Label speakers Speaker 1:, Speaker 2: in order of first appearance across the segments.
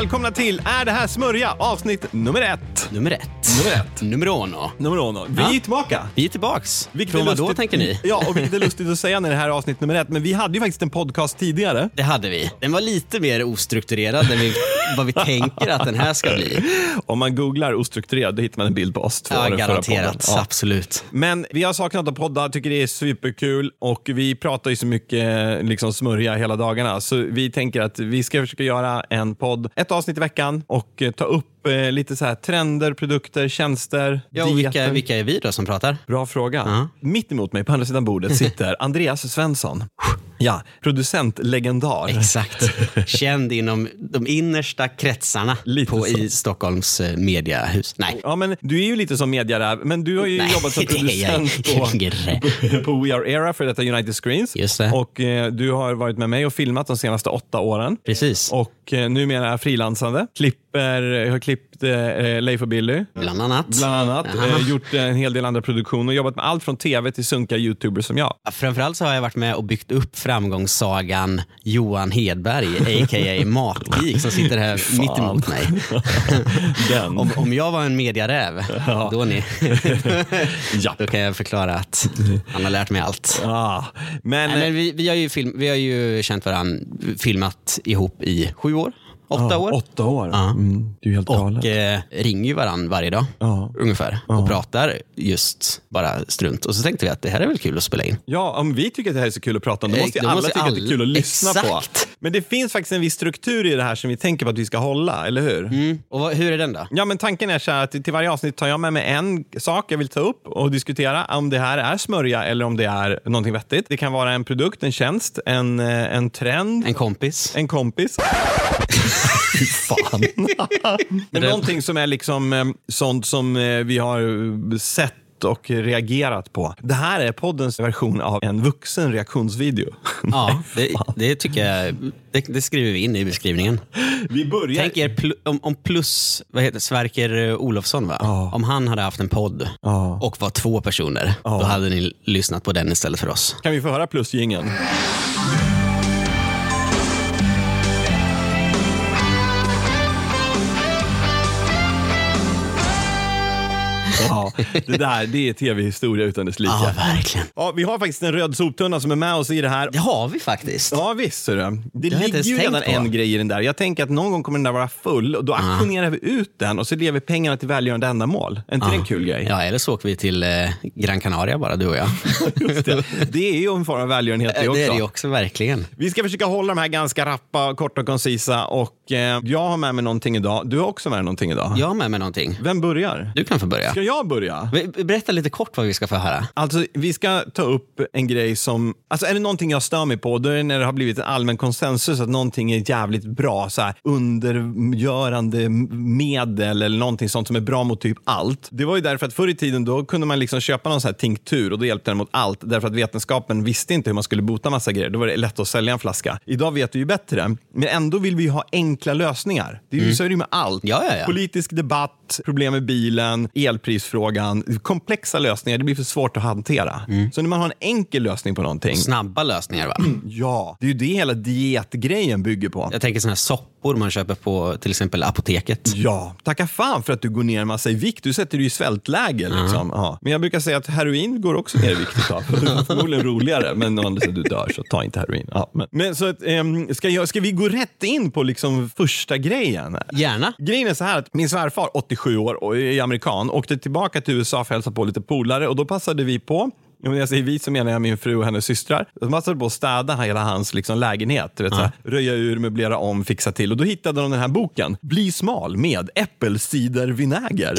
Speaker 1: välkomna till Är det här smörja? Avsnitt nummer ett.
Speaker 2: Nummer ett.
Speaker 1: Nummer ett.
Speaker 2: Nummer uno.
Speaker 1: Nummer uno. Vi
Speaker 2: Ja.
Speaker 1: är tillbaka.
Speaker 2: Vi är tillbaks.
Speaker 1: Vilket
Speaker 2: Från
Speaker 1: är
Speaker 2: vad då
Speaker 1: lustigt-
Speaker 2: tänker ni?
Speaker 1: Ja, och vilket är lustigt att säga när det här är avsnitt nummer ett. Men vi hade ju faktiskt en podcast tidigare.
Speaker 2: Det hade vi. Den var lite mer ostrukturerad än vi, vad vi tänker att den här ska bli.
Speaker 1: Om man googlar ostrukturerad, då hittar man en bild på oss två.
Speaker 2: Ja, garanterat.
Speaker 1: Ja.
Speaker 2: Absolut.
Speaker 1: Men vi har saknat att podda, tycker det är superkul och vi pratar ju så mycket liksom smörja hela dagarna. Så vi tänker att vi ska försöka göra en podd, ett avsnitt i veckan och eh, ta upp eh, lite så här trender, produkter, tjänster,
Speaker 2: Ja, vilka, vilka är vi då som pratar?
Speaker 1: Bra fråga.
Speaker 2: Ja.
Speaker 1: Mitt emot mig på andra sidan bordet sitter Andreas Svensson. Ja, producentlegendar.
Speaker 2: Exakt. Känd inom de innersta kretsarna
Speaker 1: Lite
Speaker 2: på,
Speaker 1: så.
Speaker 2: i Stockholms eh, mediahus. Nej.
Speaker 1: Ja, men du är ju lite som mediaräv, men du har ju
Speaker 2: Nej,
Speaker 1: jobbat som producent på, på We Are Era för detta United Screens.
Speaker 2: Just det.
Speaker 1: Och eh, du har varit med mig och filmat de senaste åtta åren.
Speaker 2: Precis.
Speaker 1: Och eh, numera frilansande. Klipper, jag har klippt eh, Leif och Billy.
Speaker 2: Bland annat.
Speaker 1: Bland annat. Eh, gjort en hel del andra produktioner. Jobbat med allt från tv till sunka youtubers som jag.
Speaker 2: Ja, Framförallt så har jag varit med och byggt upp framgångssagan Johan Hedberg, a.k.a. Matgeek, som sitter här mitt emot mig. Om, om jag var en mediaräv, då, ni,
Speaker 1: Ja.
Speaker 2: då kan jag förklara att han har lärt mig allt.
Speaker 1: Ah, men,
Speaker 2: Nej, men vi, vi, har ju film, vi har ju känt varandra, filmat ihop i sju år, åtta
Speaker 1: ah,
Speaker 2: år.
Speaker 1: Åtta år.
Speaker 2: Ja.
Speaker 1: Mm, det är helt galet.
Speaker 2: Och eh, ringer varandra varje dag,
Speaker 1: Ja.
Speaker 2: ungefär. Och pratar just bara strunt. Och så tänkte vi att det här är väl kul att spela in.
Speaker 1: Ja, om vi tycker att det här är så kul att prata om, då
Speaker 2: Eh,
Speaker 1: måste ju alla
Speaker 2: måste
Speaker 1: tycka att det är kul att lyssna på.
Speaker 2: Exakt.
Speaker 1: Men det finns faktiskt en viss struktur i det här som vi tänker på att vi ska hålla, eller hur?
Speaker 2: Mm. Och vad, hur är den då?
Speaker 1: Ja, men tanken är så här att till varje avsnitt tar jag med mig en sak jag vill ta upp och diskutera om det här är smörja eller om det är någonting vettigt. Det kan vara en produkt, en tjänst, en, eh, en trend,
Speaker 2: En kompis?
Speaker 1: en kompis. Fy fan. Men någonting som är liksom eh, sånt som eh, vi har eh, sett och reagerat på. Det här är poddens version av en vuxen reaktionsvideo.
Speaker 2: Ja, det, det tycker jag. Det, det skriver vi in i beskrivningen.
Speaker 1: Vi börjar...
Speaker 2: Tänk er pl- om, om plus, vad heter Sverker Olofsson, va?
Speaker 1: Ja.
Speaker 2: Om han hade haft en podd
Speaker 1: Ja.
Speaker 2: och var två personer, då hade ni lyssnat på den istället för oss.
Speaker 1: Kan vi få höra plusgingen? Ja, det där det är tv-historia utan dess like.
Speaker 2: Ja, verkligen.
Speaker 1: Ja, vi har faktiskt en röd soptunna som är med oss i det här.
Speaker 2: Det har vi faktiskt.
Speaker 1: Ja visst. Det
Speaker 2: inte
Speaker 1: ligger ju redan
Speaker 2: på.
Speaker 1: en grej i den där. Jag tänker att någon gång kommer den där vara full och då auktionerar vi ut den och så vi pengarna till välgörande ändamål. Är inte det en kul grej?
Speaker 2: Ja, eller så åker vi till eh, Gran Canaria bara, du och jag.
Speaker 1: Det. det är ju en form av välgörenhet det
Speaker 2: det
Speaker 1: också.
Speaker 2: är det ju också, verkligen.
Speaker 1: Vi ska försöka hålla de här ganska rappa, korta och koncisa och eh, jag har med mig någonting idag. Du har också med dig någonting idag.
Speaker 2: Jag har med mig någonting.
Speaker 1: Vem börjar?
Speaker 2: Du kan få börja.
Speaker 1: Jag börja?
Speaker 2: Be- Berätta lite kort vad vi ska få höra.
Speaker 1: Alltså, vi ska ta upp en grej som... Alltså, är det någonting jag stör mig på, då är det när det har blivit en allmän konsensus att någonting är jävligt bra. Så här, undergörande medel eller någonting sånt som är bra mot typ allt. Det var ju därför att förr i tiden då kunde man liksom köpa någon sån här tinktur och då hjälpte den mot allt. Därför att vetenskapen visste inte hur man skulle bota massa grejer. Då var det lätt att sälja en flaska. Idag vet vi ju bättre, men ändå vill vi ju ha enkla lösningar. Det är ju, Så är det med allt.
Speaker 2: Ja, ja, ja.
Speaker 1: Politisk debatt, problem med bilen, elprisfrågan. Komplexa lösningar, det blir för svårt att hantera. Så när man har en enkel lösning på någonting,
Speaker 2: Snabba lösningar, va?
Speaker 1: ja, det är ju det hela dietgrejen bygger på.
Speaker 2: Jag tänker såna här soppor man köper på till exempel apoteket.
Speaker 1: Ja, tacka fan för att du går ner en massa i vikt. Du sätter dig i svältläge. Liksom. Ja. Men jag brukar säga att heroin går också ner i vikt ett tag. Förmodligen roligare, men om du dör så ta inte heroin. Ja, men, men så att, ehm, ska, jag, ska vi gå rätt in på liksom första grejen?
Speaker 2: Gärna.
Speaker 1: Grejen är så här att min svärfar, 87 år och är amerikan, åkte tillbaka till USA för att hälsa på lite polare och då passade vi på Ja, men jag säger vi så menar jag min fru och hennes systrar. De passade på att städa hela hans liksom, lägenhet. Du vet, så här, röja ur, möblera om, fixa till. Och då hittade de den här boken, Bli smal med äppelcidervinäger.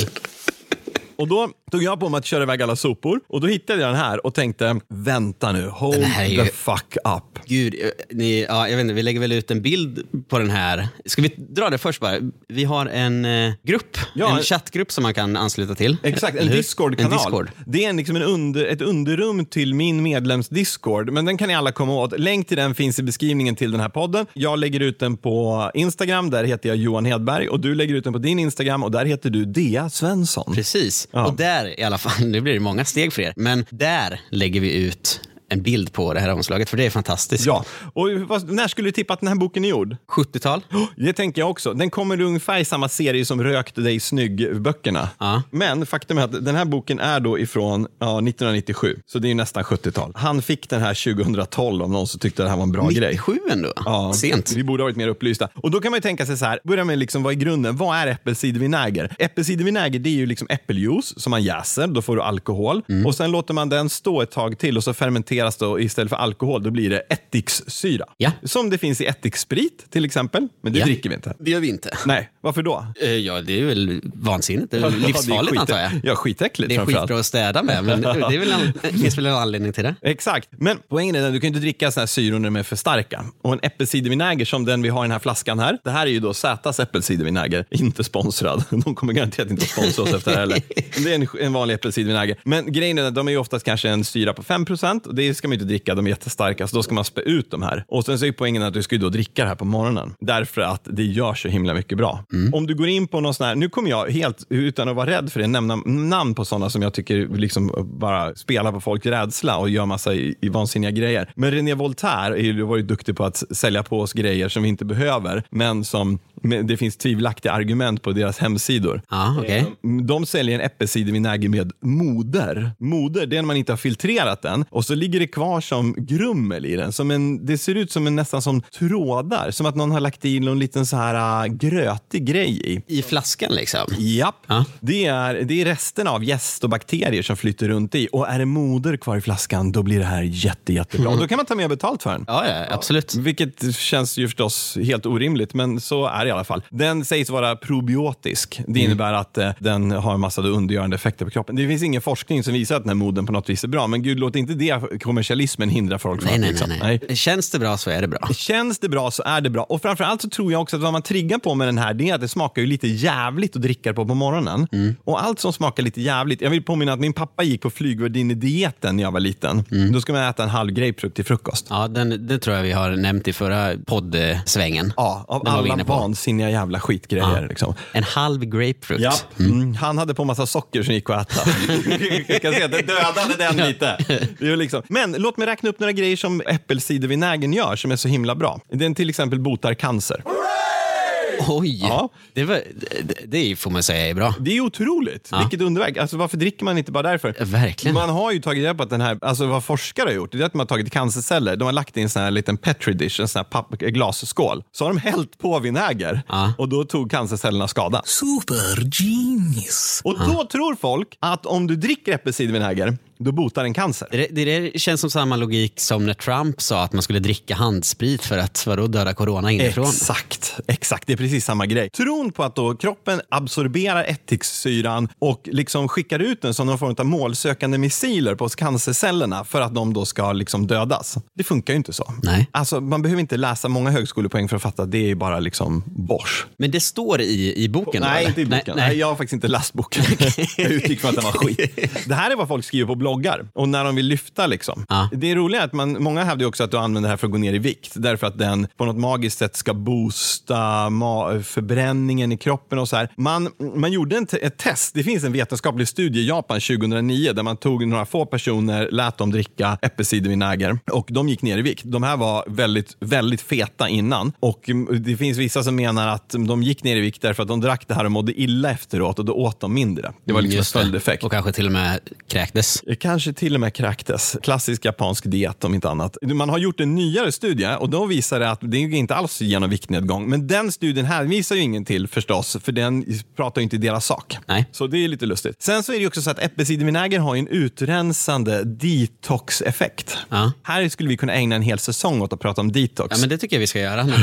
Speaker 1: Och då tog jag på mig att köra iväg alla sopor och då hittade jag den här och tänkte, vänta nu, hold
Speaker 2: är ju-
Speaker 1: the fuck up.
Speaker 2: Gud, eh, ni, ja, jag vet inte, vi lägger väl ut en bild på den här. Ska vi dra det först bara? Vi har en eh, grupp,
Speaker 1: Ja,
Speaker 2: en chattgrupp som man kan ansluta till.
Speaker 1: Exakt, en? Discord-kanal.
Speaker 2: Discord.
Speaker 1: Det är liksom en under, ett underrum till min medlems Discord, men den kan ni alla komma åt. Länk till den finns i beskrivningen till den här podden. Jag lägger ut den på Instagram, där heter jag Johan Hedberg och du lägger ut den på din Instagram och där heter du Dea Svensson.
Speaker 2: Precis.
Speaker 1: Ja.
Speaker 2: Och där i alla fall, nu blir det många steg för er, men där lägger vi ut en bild på det här omslaget, för det är fantastiskt.
Speaker 1: Ja, och vad, när skulle du tippa att den här boken är gjord?
Speaker 2: 70-tal?
Speaker 1: Det tänker jag också. Den kommer ungefär i samma serie som Rökt dig snygg-böckerna.
Speaker 2: Ja.
Speaker 1: Men faktum är att den här boken är då ifrån ja, 1997, så det är ju nästan 70-tal. Han fick den här 2012 om någon som tyckte det här var en bra grej.
Speaker 2: 97 ändå?
Speaker 1: Ja,
Speaker 2: Sent.
Speaker 1: Vi borde ha varit mer upplysta. Och då kan man ju tänka sig så här, börja med liksom vad är grunden? Vad är äppelcidervinäger? Äppelcidervinäger det är ju liksom äppeljuice som man jäser, då får du alkohol.
Speaker 2: Mm.
Speaker 1: Och sen låter man den stå ett tag till och så fermenteras det och istället för alkohol, då blir det ättikssyra.
Speaker 2: Ja.
Speaker 1: Som det finns i ättikssprit till exempel, men det
Speaker 2: Ja.
Speaker 1: dricker vi inte.
Speaker 2: Det gör vi inte.
Speaker 1: Nej, varför då?
Speaker 2: Eh, Ja, det är väl vansinnigt. Det är
Speaker 1: Ja,
Speaker 2: väl
Speaker 1: det är
Speaker 2: livsfarligt
Speaker 1: skit-
Speaker 2: antar jag.
Speaker 1: Ja, skitäckligt
Speaker 2: Det är skitbra att städa med, men det är väl en, det finns väl en anledning till det.
Speaker 1: Exakt, men poängen är att du kan inte dricka såna här syror när de är för starka. Och en äppelcidervinäger som den vi har i den här flaskan här, det här är ju då Zätas äppelcidervinäger, inte sponsrad. De kommer garanterat inte sponsra oss efter det här heller. Det är en, en vanlig äppelcidervinäger. Men grejen är att de är ju oftast kanske en syra på 5 och det ska man inte dricka, de är jättestarka, så då ska man spä ut de här. Och sen så är poängen att du ska ju då dricka det här på morgonen, därför att det gör så himla mycket bra. Om du går in på någon sån här, nu kommer jag helt utan att vara rädd för det, nämna namn på sådana som jag tycker liksom bara spelar på folks rädsla och gör massa i, i vansinniga grejer. Men René Voltaire är ju varit duktig på att sälja på oss grejer som vi inte behöver, men som det finns tvivelaktiga argument på deras hemsidor.
Speaker 2: Ja, okej.
Speaker 1: De säljer en äppelcidervinäger med moder. Moder, det är när man inte har filtrerat den och så ligger det kvar som grummel i den. Som en, det ser ut som en, nästan som trådar, som att någon har lagt i någon liten så här äh, grötig grej i.
Speaker 2: I flaskan liksom?
Speaker 1: Japp,
Speaker 2: Ja.
Speaker 1: det, är, det är resterna av gäst och bakterier som flyter runt i. Och är det moder kvar i flaskan, då blir det här jätte, jättebra. Då kan man ta mer betalt för den.
Speaker 2: Ja, ja absolut.
Speaker 1: Vilket känns ju förstås helt orimligt, men så är det i alla fall. Den sägs vara probiotisk. Det innebär att eh, den har en massa undergörande effekter på kroppen. Det finns ingen forskning som visar att den här moden på något vis är bra, men gud, låt inte det kommersialismen hindra folk från
Speaker 2: Nej,
Speaker 1: att,
Speaker 2: nej,
Speaker 1: liksom.
Speaker 2: nej, nej. Känns det bra så är det bra.
Speaker 1: Känns det bra så är det bra. Och framförallt så tror jag också att vad man triggar på med den här, det är att det smakar ju lite jävligt att dricka på på morgonen. Och allt som smakar lite jävligt. Jag vill påminna att min pappa gick på flygvärdinne-dieten när jag var liten. Då ska man äta en halv grapefrukt till frukost.
Speaker 2: Ja, den, det tror jag vi har nämnt i förra poddsvängen.
Speaker 1: Ja, av alla
Speaker 2: på.
Speaker 1: Vansinniga jävla skitgrejer. Liksom.
Speaker 2: En halv grapefrukt.
Speaker 1: Ja. Mm. Han hade på massa socker som gick att äta. jag kan att det dödade den lite. Det liksom. Men låt mig räkna upp några grejer som äppelcidervinägern gör som är så himla bra. Den till exempel botar cancer.
Speaker 2: Oj!
Speaker 1: Ja.
Speaker 2: Det, var, det, det får man säga är bra.
Speaker 1: Det är otroligt. Vilket underverk. Alltså, varför dricker man inte bara därför?
Speaker 2: Verkligen.
Speaker 1: Man har ju tagit reda på att den här, alltså vad forskare har gjort, det är att man har tagit cancerceller, de har lagt i en sån här liten petri dish, en sån här papp, glasskål. Så har de hällt på vinäger
Speaker 2: Ja.
Speaker 1: och då tog cancercellerna skada.
Speaker 3: Super genius.
Speaker 1: Och då tror folk att om du dricker äppelcidervinäger, då botar den cancer.
Speaker 2: Det, det, det känns som samma logik som när Trump sa att man skulle dricka handsprit för att vadå, döda corona inifrån.
Speaker 1: Exakt, exakt. Det är precis samma grej. Tron på att då kroppen absorberar ättikssyran och liksom skickar ut den som någon form av målsökande missiler på cancercellerna för att de då ska liksom dödas. Det funkar ju inte så.
Speaker 2: Nej.
Speaker 1: Alltså, man behöver inte läsa många högskolepoäng för att fatta att det är bara liksom bosh.
Speaker 2: Men det står i, i boken?
Speaker 1: Nej,
Speaker 2: eller?
Speaker 1: inte i boken. Nej,
Speaker 2: Nej,
Speaker 1: jag har faktiskt inte läst boken. jag utgick från att den var skit. Det här är vad folk skriver på bloggar och när de vill lyfta. Liksom.
Speaker 2: Ja.
Speaker 1: Det är roliga är att man, många hävdar också att du använder det här för att gå ner i vikt. Därför att den på något magiskt sätt ska boosta förbränningen i kroppen och så här. Man, man gjorde en ett test. Det finns en vetenskaplig studie i Japan 2009 där man tog några få personer, lät dem dricka äppelcidervinäger och de gick ner i vikt. De här var väldigt, väldigt feta innan och det finns vissa som menar att de gick ner i vikt därför att de drack det här och mådde illa efteråt och då åt de mindre. Det var liksom en följdeffekt.
Speaker 2: Och kanske till och med kräktes.
Speaker 1: Kanske till och med kräktes. Klassisk japansk diet om inte annat. Man har gjort en nyare studie och då visar det att det är inte alls genom viktnedgång. Men den studien här visar ju ingen till förstås, för den pratar ju inte deras sak.
Speaker 2: Nej.
Speaker 1: Så det är lite lustigt. Sen så är det ju också så att äppelcidervinäger har en utrensande detox-effekt.
Speaker 2: Ja.
Speaker 1: Här skulle vi kunna ägna en hel säsong åt att prata om detox.
Speaker 2: Ja, men det tycker jag vi ska göra någon.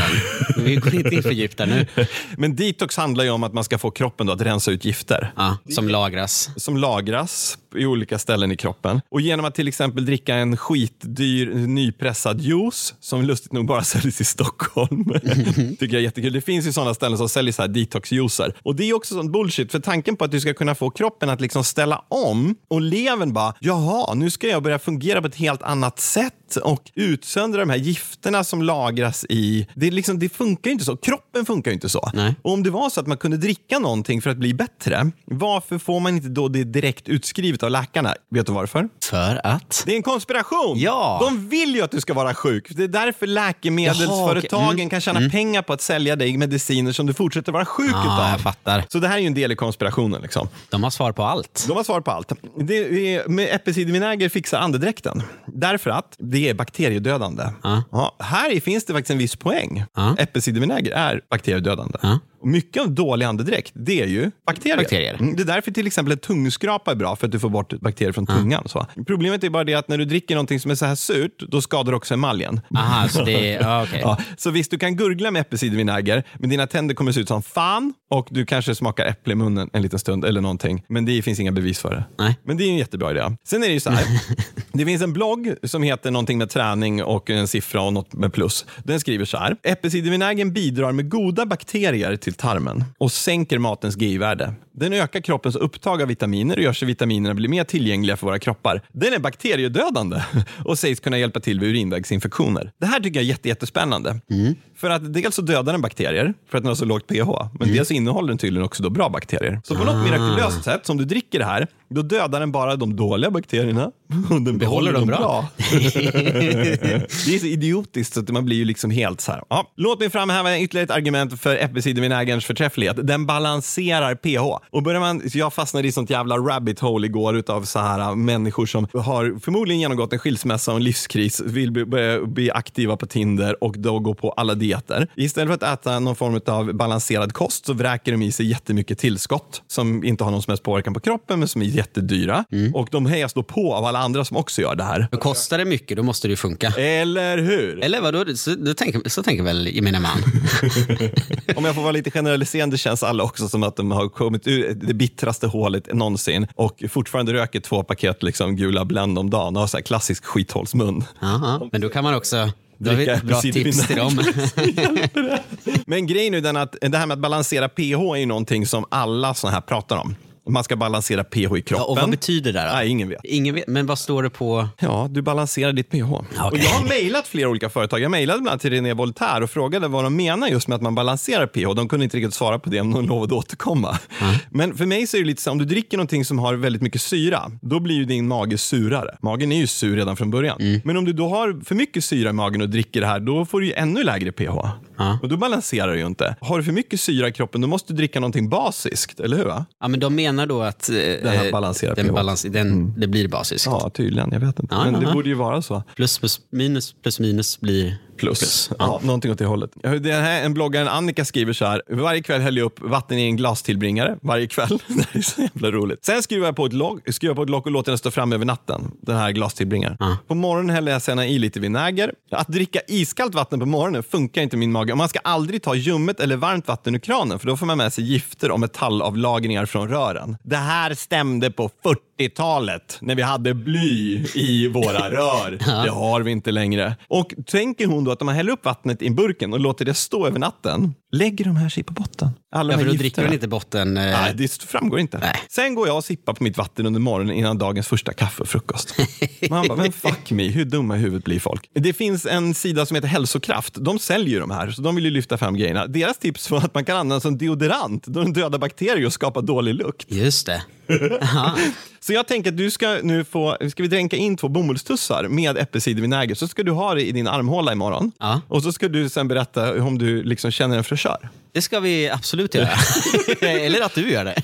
Speaker 2: Vi går inte in för djupt där nu.
Speaker 1: Men detox handlar ju om att man ska få kroppen att rensa ut gifter.
Speaker 2: Ja, som lagras.
Speaker 1: som lagras i olika ställen i kroppen. Och genom att till exempel dricka en skitdyr nypressad juice, som lustigt nog bara säljs i Stockholm, tycker jag är jättekul. Det finns ju sådana ställen som säljer så här detox-juicer. Och det är också sån bullshit, för tanken på att du ska kunna få kroppen att liksom ställa om och levern bara, jaha, nu ska jag börja fungera på ett helt annat sätt och utsöndra de här gifterna som lagras i... Det, liksom, det funkar ju inte så. Kroppen funkar ju inte så.
Speaker 2: Nej.
Speaker 1: Och om det var så att man kunde dricka någonting för att bli bättre, varför får man inte då det direkt utskrivet av läkarna. Vet du varför?
Speaker 2: För att?
Speaker 1: Det är en konspiration!
Speaker 2: Ja.
Speaker 1: De vill ju att du ska vara sjuk. Det är därför läkemedelsföretagen
Speaker 2: Jaha. Mm.
Speaker 1: kan tjäna pengar på att sälja dig mediciner som du fortsätter vara sjuk
Speaker 2: Ja,
Speaker 1: utav.
Speaker 2: jag fattar.
Speaker 1: Så det här är ju en del i konspirationen. Liksom.
Speaker 2: De har svar på allt.
Speaker 1: De har svar på allt. Det är, med äppelcidervinäger fixar andedräkten. Därför att det är bakteriedödande. Ja. här finns det faktiskt en viss poäng.
Speaker 2: Ja.
Speaker 1: Äppelcidervinäger är bakteriedödande.
Speaker 2: Ja.
Speaker 1: Mycket av dålig andedräkt, det är ju bakterier.
Speaker 2: Bakterier.
Speaker 1: Mm, Det är därför till exempel en tungskrapa är bra, för att du får bort bakterier från tungan. Så. Problemet är bara det att när du dricker någonting som är så här surt, då skadar du också emaljen.
Speaker 2: Aha, så det. Ja, okej.
Speaker 1: Ja, så visst, du kan gurgla med äppelcidervinäger, men dina tänder kommer se ut som fan och du kanske smakar äpple i munnen en liten stund eller någonting. Men det finns inga bevis för det.
Speaker 2: Nej.
Speaker 1: Men det är en jättebra idé. Sen är det ju så här. det finns en blogg som heter någonting med träning och en siffra och något med plus. Den skriver så här. Äppelcidervinägern bidrar med goda bakterier till tarmen och sänker matens GI-värde. Den ökar kroppens upptag av vitaminer och gör så vitaminerna blir mer tillgängliga för våra kroppar. Den är bakteriedödande och sägs kunna hjälpa till vid urinvägsinfektioner. Det här tycker jag är jätte, jättespännande. För att dels så dödar den bakterier för att den har så lågt pH, men dels så innehåller den tydligen också då bra bakterier. Så på något mirakulöst sätt, som du dricker det här, då dödar den bara de dåliga bakterierna och den behåller dem bra. det är så idiotiskt så att man blir ju liksom helt så här. Ja, låt mig framhäva ytterligare ett argument för äppelcidervinägerns förträfflighet. Den balanserar pH. Och börjar man, så jag fastnade i sånt jävla rabbit hole igår utav så här äh, människor som har förmodligen genomgått en skilsmässa och en livskris, vill bli, börja bli aktiva på Tinder och då gå på alla dieter. Istället för att äta någon form av balanserad kost så vräker de i sig jättemycket tillskott som inte har någon som helst påverkan på kroppen men som är jättedyra. Och de hejas då på av alla andra som också gör det här.
Speaker 2: Då kostar det mycket, då måste det ju funka.
Speaker 1: Eller hur?
Speaker 2: Eller vadå? Så, då tänker, så tänker väl gemene man?
Speaker 1: Om jag får vara lite generaliserande känns alla också som att de har kommit ur det bittraste hålet någonsin och fortfarande röker två paket liksom, gula Blend om dagen och har så här klassisk skithålsmun.
Speaker 2: Aha. Men då kan man också... Då har
Speaker 1: Dricka
Speaker 2: bra tips till dem.
Speaker 1: Men grejen är den att det här med att balansera pH är ju någonting som alla såna här pratar om. Man ska balansera pH i kroppen.
Speaker 2: Ja, och vad betyder det? Då?
Speaker 1: Nej, ingen vet.
Speaker 2: Ingen vet. Men vad står det på?
Speaker 1: Ja, du balanserar ditt pH. Och jag har mejlat flera olika företag. Jag mejlade bland annat till René Voltaire och frågade vad de menar just med att man balanserar pH. De kunde inte riktigt svara på det, men de lovade återkomma. Men för mig så är det lite så om du dricker någonting som har väldigt mycket syra, då blir ju din mage surare. Magen är ju sur redan från början. Men om du då har för mycket syra i magen och dricker det här, då får du ju ännu lägre pH. Och då balanserar du ju inte. Har du för mycket syra i kroppen, då måste du dricka någonting basiskt, eller hur?
Speaker 2: Ja, men de menar då att eh,
Speaker 1: Den här balanserar
Speaker 2: den
Speaker 1: pH.
Speaker 2: balans, den, det blir basiskt.
Speaker 1: Ja, tydligen. Jag vet inte.
Speaker 2: Ja,
Speaker 1: Men
Speaker 2: ja,
Speaker 1: det borde ju vara så.
Speaker 2: Plus, plus minus plus minus blir
Speaker 1: Plus. Ja, någonting åt det hållet. Det här, en bloggaren Annika skriver så här. Varje kväll häller jag upp vatten i en glastillbringare. Varje kväll. Det är så jävla roligt. Sen skruvar jag på ett lock, skruvar på ett lock och låter den stå fram över natten. Den här glastillbringaren. På morgonen häller jag sedan i lite vinäger. Att dricka iskallt vatten på morgonen funkar inte i min mage. Och man ska aldrig ta ljummet eller varmt vatten ur kranen för då får man med sig gifter och metallavlagringar från rören. Det här stämde på 40-talet när vi hade bly i våra rör. Det har vi inte längre. Och tänker hon då att om man häller upp vattnet i burken och låter det stå över natten, lägger de här sig på botten? Alla
Speaker 2: Ja, för då dricker man inte botten. Eh,
Speaker 1: Nej, det framgår inte.
Speaker 2: Nej.
Speaker 1: Sen går jag och sippar på mitt vatten under morgonen innan dagens första kaffe och frukost. Man bara, men fuck me, hur dumma i huvudet blir folk? Det finns en sida som heter Hälsokraft. De säljer ju de här, så de vill ju lyfta fram grejerna. Deras tips var att man kan använda som deodorant, då den dödar bakterier och skapar dålig lukt.
Speaker 2: Just det.
Speaker 1: Så jag tänker att du ska nu få, ska vi dränka in två bomullstussar med äppelcidervinäger, så ska du ha det i din armhåla imorgon.
Speaker 2: Ja.
Speaker 1: Och så ska du sen berätta om du liksom känner en fräschör.
Speaker 2: Det ska vi absolut göra. Eller att du gör det.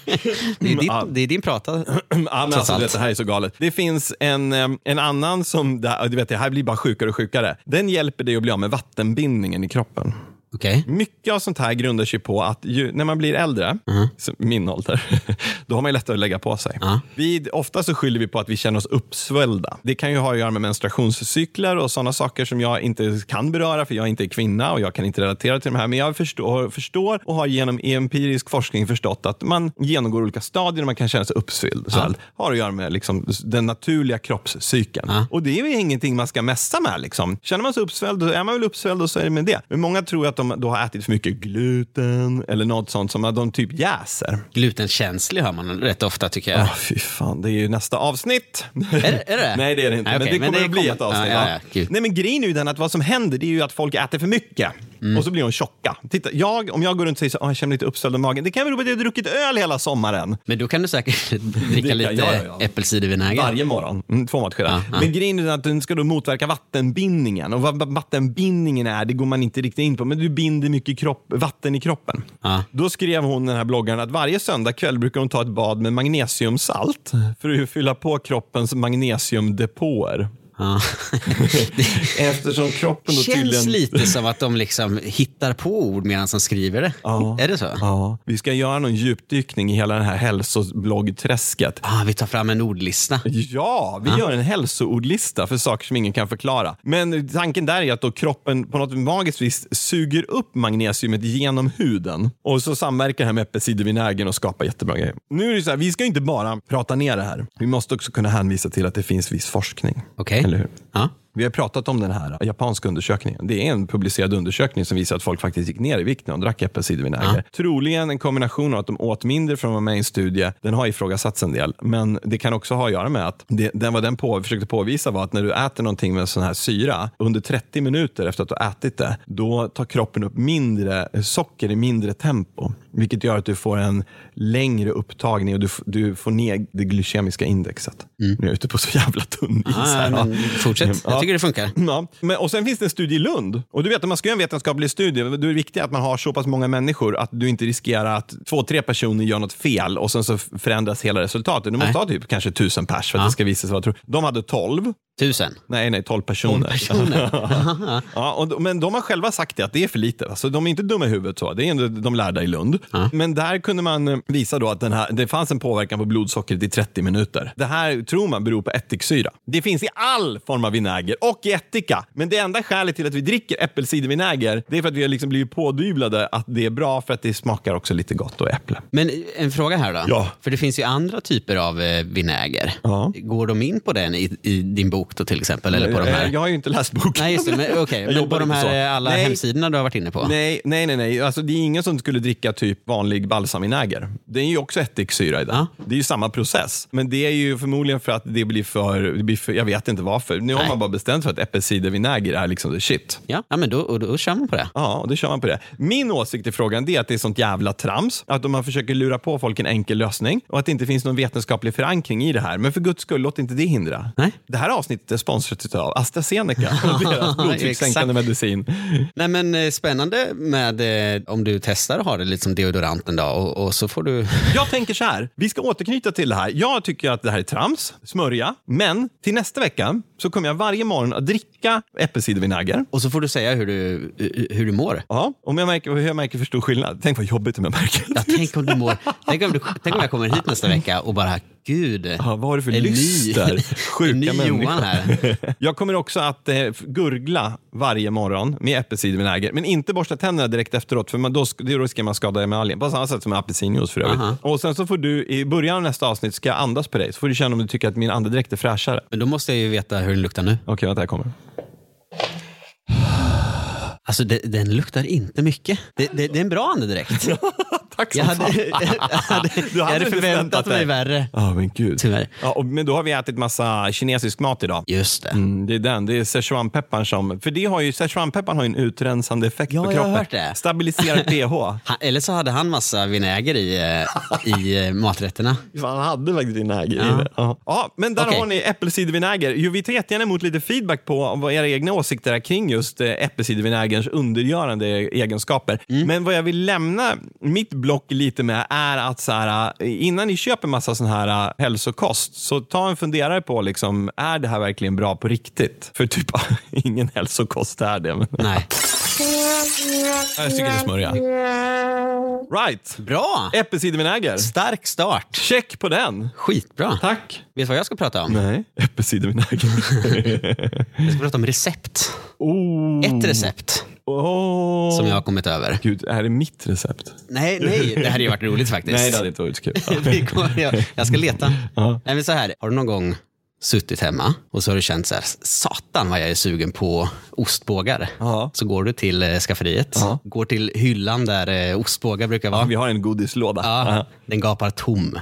Speaker 2: Det är, din,
Speaker 1: Ja.
Speaker 2: det är din prata.
Speaker 1: Ja, men alltså, det här är så galet. Det finns en, eh, en annan som, du vet, det här blir bara sjukare och sjukare. Den hjälper dig att bli av med vattenbindningen i kroppen.
Speaker 2: Okej.
Speaker 1: Mycket av sånt här grundar sig på att ju, när man blir äldre, som min ålder, då har man ju lättare att lägga på sig.
Speaker 2: Ja.
Speaker 1: Vi, ofta så skyller vi på att vi känner oss uppsvällda. Det kan ju ha att göra med menstruationscykler och sådana saker som jag inte kan beröra för jag inte är kvinna och jag kan inte relatera till de här. Men jag förstår, förstår och har genom empirisk forskning förstått att man genomgår olika stadier och man kan känna sig uppsvälld. Ja. Har att göra med liksom, den naturliga kroppscykeln.
Speaker 2: Ja.
Speaker 1: Och det är ju ingenting man ska messa med. Liksom. Känner man sig uppsvälld, då är man väl uppsvälld och så är det med det. Men många tror att de då har ätit för mycket gluten eller något sånt som de typ jäser.
Speaker 2: Glutenkänslig hör man rätt ofta tycker jag.
Speaker 1: Åh, fy fan, det är ju nästa avsnitt.
Speaker 2: Är, det- är det
Speaker 1: Nej, det är det inte.
Speaker 2: Nej,
Speaker 1: men
Speaker 2: okej,
Speaker 1: det kommer att bli
Speaker 2: kommer-
Speaker 1: ett avsnitt.
Speaker 2: Ja, ja,
Speaker 1: ja. Nej, men grejen är ju den att vad som händer det är ju att folk äter för mycket. Och så blir de tjocka. Titta, jag, om jag går runt och säger så, "Åh, jag känner lite uppställd om magen. Det kan bero på att jag har druckit öl hela sommaren.
Speaker 2: Men då kan du säkert
Speaker 1: dricka
Speaker 2: lite
Speaker 1: ja, ja, ja.
Speaker 2: äppelcidervinäger.
Speaker 1: Varje morgon. Mm, två matskedar.
Speaker 2: Ja, ja.
Speaker 1: Men grejen är att den ska då motverka vattenbindningen. Och vad vattenbindningen är, det går man inte riktigt in på. Men du binder mycket kropp, vatten i kroppen.
Speaker 2: Ja.
Speaker 1: Då skrev hon, den här bloggaren, att varje söndag kväll brukar hon ta ett bad med magnesiumsalt för att fylla på kroppens magnesiumdepåer.
Speaker 2: Ja.
Speaker 1: Eftersom kroppen då
Speaker 2: Känns
Speaker 1: tydligen...
Speaker 2: lite som att de liksom hittar på ord medan de skriver det.
Speaker 1: Ja.
Speaker 2: Är det så?
Speaker 1: Ja, vi ska göra någon djupdykning i hela det här hälsobloggträsket.
Speaker 2: Ah, vi tar fram en ordlista.
Speaker 1: Ja, vi gör en hälsoordlista för saker som ingen kan förklara. Men tanken där är att då kroppen på något magiskt vis suger upp magnesiumet genom huden och så samverkar det här med äppelcidervinägern och skapar jättebra grejer. Nu är det så här, vi ska inte bara prata ner det här. Vi måste också kunna hänvisa till att det finns viss forskning.
Speaker 2: Okej.
Speaker 1: Eller hur?
Speaker 2: Ja.
Speaker 1: Vi har pratat om den här japanska undersökningen. Det är en publicerad undersökning som visar att folk faktiskt gick ner i vikt när de drack äppelcidervinäger. Troligen en kombination av att de åt mindre för att vara med i en studie. Den har ifrågasatts en del, men det kan också ha att göra med att det, den, vad den på, försökte påvisa var att när du äter någonting med sån här syra, under 30 minuter efter att du ätit det, då tar kroppen upp mindre socker i mindre tempo. Vilket gör att du får en längre upptagning och du, du får ner det glykemiska indexet. Nu är jag ute på så jävla tunn is
Speaker 2: Ah,
Speaker 1: här.
Speaker 2: men fortsätt.
Speaker 1: Ja.
Speaker 2: Tycker det funkar.
Speaker 1: Ja, men, och sen finns det en studie i Lund. Och du vet, om man ska göra en vetenskaplig studie, då är det viktigt att man har så pass många människor att du inte riskerar att två, tre personer gör något fel och sen så förändras hela resultatet. Du måste
Speaker 2: Nej.
Speaker 1: ha typ kanske tusen pers för att
Speaker 2: Ja.
Speaker 1: det ska visa sig vara tro. De hade tolv.
Speaker 2: Tusen.
Speaker 1: Nej, nej, tolv personer.
Speaker 2: personer.
Speaker 1: ja, och, men de har själva sagt det, att det är för lite. Alltså, de är inte dumma i huvudet. så. Det är ändå de lärda i Lund.
Speaker 2: Ja.
Speaker 1: Men där kunde man eh, visa då att den här, det fanns en påverkan på blodsockret i 30 minuter. Det här tror man beror på ättiksyra. Det finns i all form av vinäger och i ättika. Men det enda skälet till att vi dricker äppelcidervinäger det är för att vi har liksom blivit pådyvlade att det är bra för att det smakar också lite gott och äpple.
Speaker 2: Men en fråga här då.
Speaker 1: Ja.
Speaker 2: För det finns ju andra typer av eh, vinäger.
Speaker 1: Ja.
Speaker 2: Går de in på den i, i din bok då till exempel? Eller på de här?
Speaker 1: Jag har ju inte läst boken.
Speaker 2: Nej, just det. Men.
Speaker 1: Jag
Speaker 2: men på de här eh, alla
Speaker 1: Nej.
Speaker 2: hemsidorna du har varit inne på?
Speaker 1: Nej, nej, nej. nej. Alltså, det är ingen som skulle dricka typ vanlig balsamvinäger. Det är ju också ättiksyra i den.
Speaker 2: Ja.
Speaker 1: Det är ju samma process. Men det är ju förmodligen för att det blir för, det blir för jag vet inte varför. Nu har
Speaker 2: Nej.
Speaker 1: man bara bestämt för att äppelcidervinäger är liksom the shit.
Speaker 2: Ja, ja men då, och då kör man på det.
Speaker 1: Ja, och då kör man på det. Min åsikt i frågan är att det är sånt jävla trams. Att man försöker lura på folk en enkel lösning och att det inte finns någon vetenskaplig förankring i det här. Men för guds skull, låt inte det hindra.
Speaker 2: Nej.
Speaker 1: Det här avsnittet är sponsrat av AstraZeneca och deras blodtryckssänkande medicin.
Speaker 2: Nej, men eh, spännande med eh, om du testar att ha det lite som deodorant en dag och, och så får du...
Speaker 1: Jag tänker så här, vi ska återknyta till det här. Jag tycker att det här är trams, smörja, men till nästa vecka så kommer jag varje morgon att dricka äppelcidervinäger.
Speaker 2: Och så får du säga hur du, hur du mår.
Speaker 1: Ja, om jag märker, hur jag märker för stor skillnad. Tänk vad jobbigt om jag märker.
Speaker 2: Ja, tänk, om du mår. Tänk, om du, tänk om jag kommer hit nästa vecka och bara, gud.
Speaker 1: Ja, vad har du för
Speaker 2: en
Speaker 1: lyster? Sjuka
Speaker 2: ny
Speaker 1: människor.
Speaker 2: Johan här.
Speaker 1: Jag kommer också att eh, gurgla varje morgon med äppelcidervinäger, men inte borsta tänderna direkt efteråt, för man, då, sk- då riskerar man skada emaljen. På samma sätt som apelsinjuice för övrigt.
Speaker 2: Aha.
Speaker 1: Och sen så får du, i början av nästa avsnitt ska jag andas på dig, så får du känna om du tycker att min andedräkt är fräschare.
Speaker 2: Men då måste jag ju veta hur den luktar nu.
Speaker 1: Okej, vänta, jag kommer.
Speaker 2: Alltså det, den luktar inte mycket. Det, det, det är en bra andedräkt.
Speaker 1: Tack
Speaker 2: Jag hade, jag hade, jag hade förväntat mig
Speaker 1: dig.
Speaker 2: värre.
Speaker 1: Ja, men gud.
Speaker 2: Tyvärr.
Speaker 1: Ja, och, men då har vi ätit massa kinesisk mat idag.
Speaker 2: Just det.
Speaker 1: Mm, det är den. Det är Szechuanpepparn som... För det har ju, Szechuanpepparn har ju en utrensande effekt
Speaker 2: Ja,
Speaker 1: på
Speaker 2: jag har
Speaker 1: kroppen.
Speaker 2: hört det.
Speaker 1: Stabiliserar pH.
Speaker 2: Han, eller så hade han massa vinäger i, eh, i eh, maträtterna.
Speaker 1: Han hade faktiskt vinäger
Speaker 2: Ja.
Speaker 1: i det. Ja. ja, men där
Speaker 2: Okej.
Speaker 1: har ni äppelcidervinäger. Jo, Vi tar jättegärna emot lite feedback på vad era egna åsikter är kring just eh, äppelcidervinägerns undergörande egenskaper.
Speaker 2: Mm.
Speaker 1: Men vad jag vill lämna mitt block lite med är att så här, eh, innan ni köper massa sån här eh, hälsokost, så ta en funderare på liksom, är det här verkligen bra på riktigt? För typ ingen hälsokost är det. Men...
Speaker 2: Nej.
Speaker 1: Jag tycker det smörja. Right.
Speaker 2: Bra!
Speaker 1: Äppelcidervinäger.
Speaker 2: Stark start.
Speaker 1: Check på den.
Speaker 2: Skitbra.
Speaker 1: Tack.
Speaker 2: Vet du vad jag ska prata om?
Speaker 1: Nej, äppelcidervinäger.
Speaker 2: Jag ska prata om recept.
Speaker 1: oh.
Speaker 2: Ett recept
Speaker 1: Oh.
Speaker 2: som jag har kommit över.
Speaker 1: Gud, är det mitt recept?
Speaker 2: Nej, nej, det hade ju varit roligt faktiskt.
Speaker 1: Nej, det hade inte varit så kul.
Speaker 2: Jag, jag ska leta.
Speaker 1: Ja.
Speaker 2: Nej, men så här, har du någon gång suttit hemma och så har du känt så här, satan vad jag är sugen på ostbågar.
Speaker 1: Ja.
Speaker 2: Så går du till eh, skafferiet,
Speaker 1: Ja.
Speaker 2: går till hyllan där eh, ostbågar brukar vara.
Speaker 1: Vi har en godislåda.
Speaker 2: Ja, den gapar tom.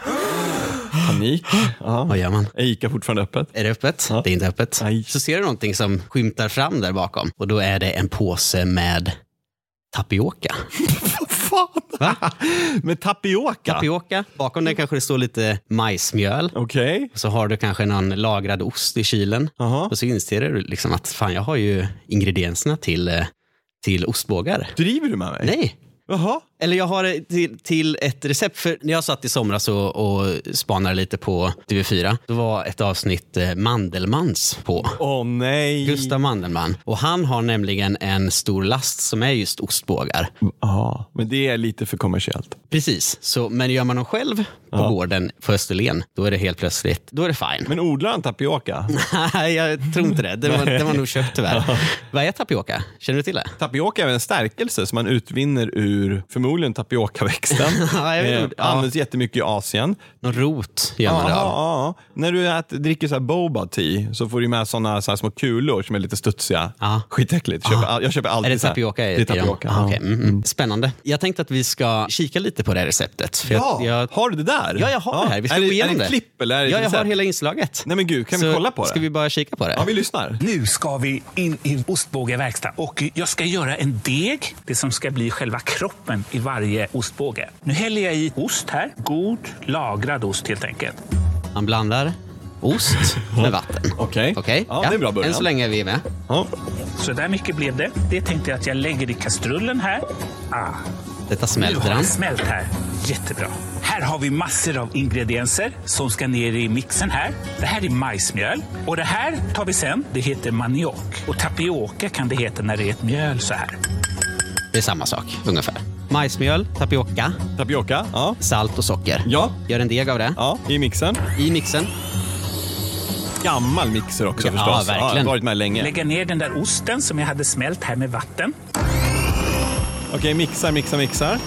Speaker 1: Panik.
Speaker 2: Vad gör man?
Speaker 1: Är Ica fortfarande öppet?
Speaker 2: Är det öppet?
Speaker 1: Ja.
Speaker 2: Det är inte öppet.
Speaker 1: Nej.
Speaker 2: Så ser du någonting som skymtar fram där bakom och då är det en påse med tapioka.
Speaker 1: Fan! Med tapioka?
Speaker 2: Tapioka. Bakom den kanske det står lite majsmjöl.
Speaker 1: Okej.
Speaker 2: Så har du kanske någon lagrad ost i kylen.
Speaker 1: Aha.
Speaker 2: Och så inser du liksom att fan, jag har ju ingredienserna till, eh, till ostbågar.
Speaker 1: Driver du med mig?
Speaker 2: Nej,
Speaker 1: Jaha.
Speaker 2: Eller jag har till, till ett recept. För när jag satt i somras och, och spanade lite på TV4, då var ett avsnitt eh, Mandelmans på.
Speaker 1: Åh nej.
Speaker 2: Gustav Mandelmann. Och han har nämligen en stor last som är just ostbågar.
Speaker 1: Ja, men det är lite för kommersiellt.
Speaker 2: Precis, så, men gör man dem själv på gården på Österlen, då är det helt plötsligt då är det fine.
Speaker 1: Men odlar han tapioka?
Speaker 2: Nej, jag tror inte det. Det var, det var nog köpt tyvärr. Vad är tapioka? Känner du till det?
Speaker 1: Tapioka är en stärkelse som man utvinner ur förmodligen tapiokaväxten.
Speaker 2: Ja,
Speaker 1: eh,
Speaker 2: inte. Ja.
Speaker 1: Används jättemycket i Asien.
Speaker 2: Någon rot gör man
Speaker 1: Ja,
Speaker 2: det
Speaker 1: ja, ja. När du äter, dricker så här boba tea så får du med såna så här små kulor som är lite studsiga.
Speaker 2: Ja.
Speaker 1: Skitäckligt. Jag köper, all- jag köper
Speaker 2: Är
Speaker 1: alltid
Speaker 2: det
Speaker 1: så här.
Speaker 2: tapioka?
Speaker 1: Det är tapioka.
Speaker 2: Ah,
Speaker 1: ja.
Speaker 2: okej. Mm, mm. Spännande. Jag tänkte att vi ska kika lite på det här receptet. För
Speaker 1: Ja,
Speaker 2: jag, jag,
Speaker 1: har du det där?
Speaker 2: ja, jag har det här. Vi ska
Speaker 1: är
Speaker 2: gå
Speaker 1: det,
Speaker 2: igenom
Speaker 1: är det
Speaker 2: det.
Speaker 1: en klipp eller är det
Speaker 2: ja, jag har
Speaker 1: recept?
Speaker 2: hela inslaget.
Speaker 1: Nej men gud, kan vi
Speaker 2: Så
Speaker 1: kolla på det?
Speaker 2: Ska vi bara kika på det?
Speaker 1: Ja, vi lyssnar.
Speaker 4: Nu ska vi in i ostbågeverkstan och jag ska göra en deg, det som ska bli själva kroppen i varje ostbåge. Nu häller jag i ost här, god lagrad ost helt enkelt.
Speaker 2: Man blandar ost med vatten.
Speaker 1: Okej.
Speaker 2: Okej?
Speaker 1: Ja, det är en bra början.
Speaker 2: Än så länge är vi med.
Speaker 1: Ja.
Speaker 4: Så där mycket blev det. Det tänkte jag att jag lägger i kastrullen här. Ah,
Speaker 2: Detta
Speaker 4: nu
Speaker 2: smälter
Speaker 4: har
Speaker 2: den.
Speaker 4: det smält här. Jättebra. Här har vi massor av ingredienser som ska ner i mixen här. Det här är majsmjöl och det här tar vi sen. Det heter maniok och tapioka kan det heta när det är ett mjöl så här.
Speaker 2: Det är samma sak ungefär. Majsmjöl, tapioka,
Speaker 1: Tapioka. Ja.
Speaker 2: salt och socker.
Speaker 1: Ja.
Speaker 2: Gör en deg av det.
Speaker 1: Ja, i mixen.
Speaker 2: I mixen.
Speaker 1: Gammal mixer också
Speaker 2: Ja,
Speaker 1: förstås.
Speaker 2: verkligen.
Speaker 1: varit med länge.
Speaker 4: Lägga ner den där osten som jag hade smält här med vatten.
Speaker 1: Okej, mixar, mixar, mixar.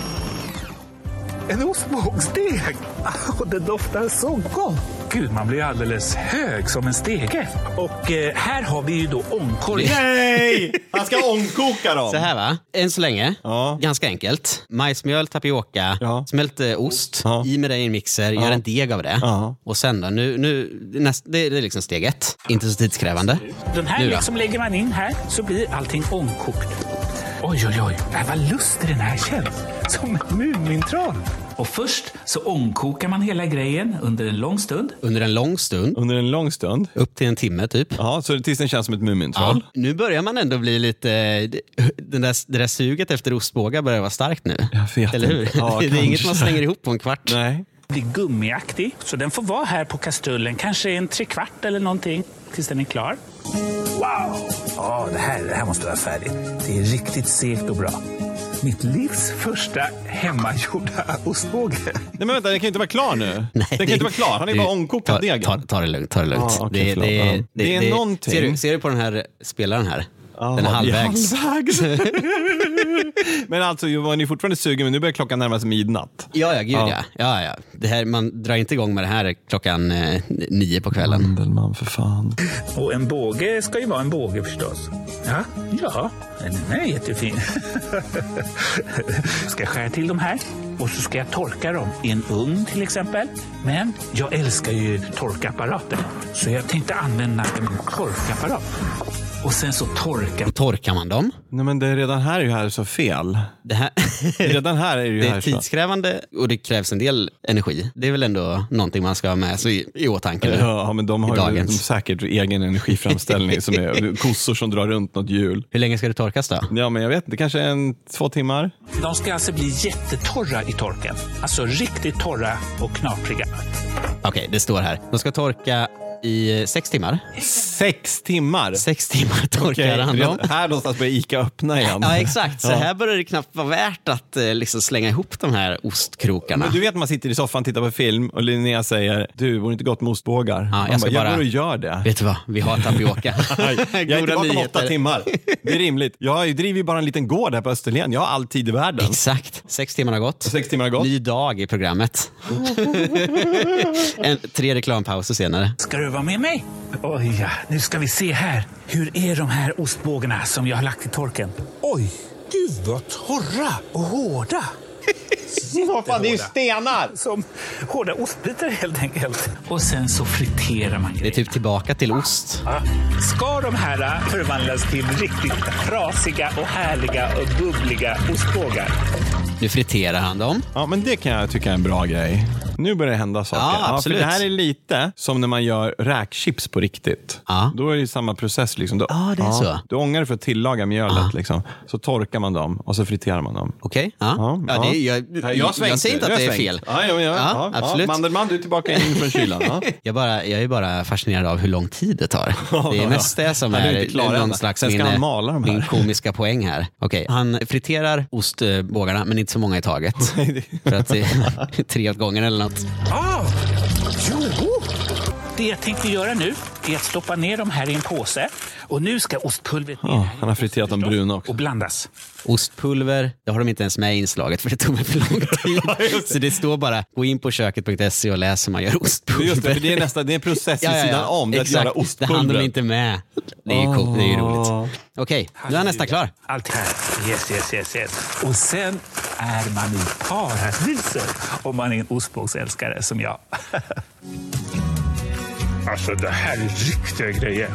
Speaker 4: En ostbågsdeg! Och det doftar så gott! Gud, man blir alldeles hög som en stege. Och eh, här har vi ju då ångkorg.
Speaker 1: Nej! Han ska ångkoka dem.
Speaker 2: Så här va, än så länge,
Speaker 1: Ja.
Speaker 2: ganska enkelt. Majsmjöl, tapioka,
Speaker 1: Ja.
Speaker 2: smält eh, ost,
Speaker 1: Ja.
Speaker 2: i med det i en mixer, gör en deg av det.
Speaker 1: Ja.
Speaker 2: Och sen då, nu, nu, näst, det, det är liksom steg ett. Inte så tidskrävande.
Speaker 4: Den här
Speaker 2: Nu då?
Speaker 4: liksom lägger man in här så blir allting ångkokt. Oj, oj, oj. Vad lustig den här känns. Som ett Mumintroll. Och först så ångkokar man hela grejen under en lång stund.
Speaker 2: Under en lång stund,
Speaker 1: Under en lång stund.
Speaker 2: upp till en timme typ.
Speaker 1: Ja, så tills den känns som ett Mumintroll.
Speaker 2: Ja, nu börjar man ändå bli lite... Den där, det där suget efter ostbågar börjar vara starkt nu.
Speaker 1: Jag vet
Speaker 2: Eller hur?
Speaker 1: inte. Ja,
Speaker 2: det är inget man slänger ihop på en kvart.
Speaker 1: Nej.
Speaker 4: Blir gummiaktig. Så den får vara här på kastrullen. Kanske en trekvart eller någonting tills den är klar. Wow! Ja, det, här, det här måste vara färdigt. Det är riktigt segt och bra. Mitt livs första hemmagjorda ostbåge.
Speaker 1: Nej men vänta, den kan ju inte vara klar nu.
Speaker 2: Nej,
Speaker 1: den kan
Speaker 2: det-
Speaker 1: inte vara klar. Han är
Speaker 2: du,
Speaker 1: bara ångkokad
Speaker 2: ta,
Speaker 1: degen.
Speaker 2: ta, ta det lugnt. Ta det lugnt.
Speaker 1: Ja, okej,
Speaker 2: det, det,
Speaker 1: Ja. Det är någonting.
Speaker 2: Ser du, ser du på den här spelaren här?
Speaker 1: Ja,
Speaker 2: den är halvvägs.
Speaker 1: halvvägs. men alltså, var ni fortfarande sugen, men nu börjar klockan närma sig midnatt.
Speaker 2: Ja, ja, gud
Speaker 1: Ja.
Speaker 2: ja. ja. ja, Det här, man drar inte igång med det här klockan eh, nio på kvällen.
Speaker 1: Mandelmann, för fan.
Speaker 4: Och en båge ska ju vara en båge förstås. Ja, ja. Den är jättefin. ska jag skära till de här och så ska jag torka dem i en ugn till exempel. Men jag älskar ju torkapparater. Så jag tänkte använda en torkapparat. Och sen så torkar
Speaker 2: Torkar man dem?
Speaker 1: Nej men det är redan här är ju här så fel.
Speaker 2: Det, här,
Speaker 1: Redan här är det ju
Speaker 2: det
Speaker 1: här
Speaker 2: är
Speaker 1: så.
Speaker 2: tidskrävande och det krävs en del energi. Det är väl ändå någonting man ska ha med sig i, i åtanke.
Speaker 1: Ja, men de har ju de säkert egen energiframställning som är kossor som drar runt något hjul.
Speaker 2: Hur länge ska det torkas då?
Speaker 1: Ja, men jag vet inte, kanske en två timmar.
Speaker 4: De ska alltså bli jättetorra i torken. Alltså riktigt torra och knapriga.
Speaker 2: Okej, det står här. De ska torka i sex timmar.
Speaker 1: Sex timmar?
Speaker 2: Sex timmar torkar
Speaker 1: Okej,
Speaker 2: han dem.
Speaker 1: Här någonstans börjar Ica öppna igen.
Speaker 2: Ja, exakt. Så
Speaker 1: Ja.
Speaker 2: här börjar det knappt vara värt att eh, liksom slänga ihop de här ostkrokarna.
Speaker 1: Men du vet man sitter i soffan, tittar på film och Linnea säger du, vore det inte gott med ostbågar?
Speaker 2: jag
Speaker 1: Man
Speaker 2: ska
Speaker 1: bara, jag
Speaker 2: bara-
Speaker 1: går och gör det.
Speaker 2: Vet du vad? Vi har tapioka.
Speaker 1: Nej, jag är tillbaka om åtta timmar. Det är rimligt. Jag driver ju bara en liten gård här på Österlen. Jag har all tid i världen.
Speaker 2: Exakt. Sex timmar har gått.
Speaker 1: Sex timmar har gått.
Speaker 2: Ny dag i programmet. en, tre reklampauser senare.
Speaker 4: Ska du vara med mig? Oj, ja. Nu ska vi se här. Hur är de här ostbågarna som jag har lagt i torken? Oj, gud vad torra och hårda.
Speaker 1: Vad fan, det är ju stenar!
Speaker 4: Som hårda ostbitar helt enkelt. Och sen så friterar man
Speaker 2: Det är typ tillbaka till ost.
Speaker 4: Ska de här förvandlas till riktigt frasiga och härliga och bubbliga ostbågar?
Speaker 2: Nu friterar han dem.
Speaker 1: Ja, men det kan jag tycka är en bra grej. Nu börjar det hända saker.
Speaker 2: Ja, absolut.
Speaker 1: för det här är lite som när man gör räkchips på riktigt.
Speaker 2: Ja.
Speaker 1: Då är det samma process. Liksom. Då,
Speaker 2: Ja, det är så.
Speaker 1: Du ångar det för att tillaga mjölet. Liksom. Så torkar man dem och så friterar man dem.
Speaker 2: Okej? Ja.
Speaker 1: Ja,
Speaker 2: Ja,
Speaker 1: ja.
Speaker 2: det, jag, jag,
Speaker 1: har svängt
Speaker 2: säger inte att det
Speaker 1: Jag
Speaker 2: är fel.
Speaker 1: Ja, ja, ja,
Speaker 2: Ja,
Speaker 1: ja,
Speaker 2: absolut.
Speaker 1: Ja. Mandelmann, du är tillbaka in från kylan. Ja.
Speaker 2: Jag, bara, jag är bara fascinerad av hur lång tid det tar. Det är mest det som
Speaker 1: Ja, är
Speaker 2: någon slags
Speaker 1: Sen ska
Speaker 2: min,
Speaker 1: mala de
Speaker 2: min komiska poäng här. Okej, han friterar ostbågarna, men inte så många i taget. För att tre åt gången eller något.
Speaker 4: Ah, jo. Det jag tänkte göra nu är att stoppa ner dem här i en påse. Och nu ska ostpulvret ner
Speaker 1: Ja, han har friterat dem bruna också.
Speaker 4: Och blandas.
Speaker 2: Ostpulver, det har de inte ens med i inslaget för det tog mig för lång tid. så det står bara, gå in på köket.se och läs hur man gör ostpulver.
Speaker 1: Just det, för det är, nästa, det är en process vid sidan om. Det är att göra
Speaker 2: det
Speaker 1: ostpulver.
Speaker 2: hann de inte med. Det är ju, cool, det är ju
Speaker 1: Ah.
Speaker 2: roligt. Okej, nu är han nästan klar.
Speaker 4: Allt här. Yes, yes, yes, yes. Och sen är man i paradiset om man är en ostbågsälskare som jag. alltså, det här är riktiga grejer.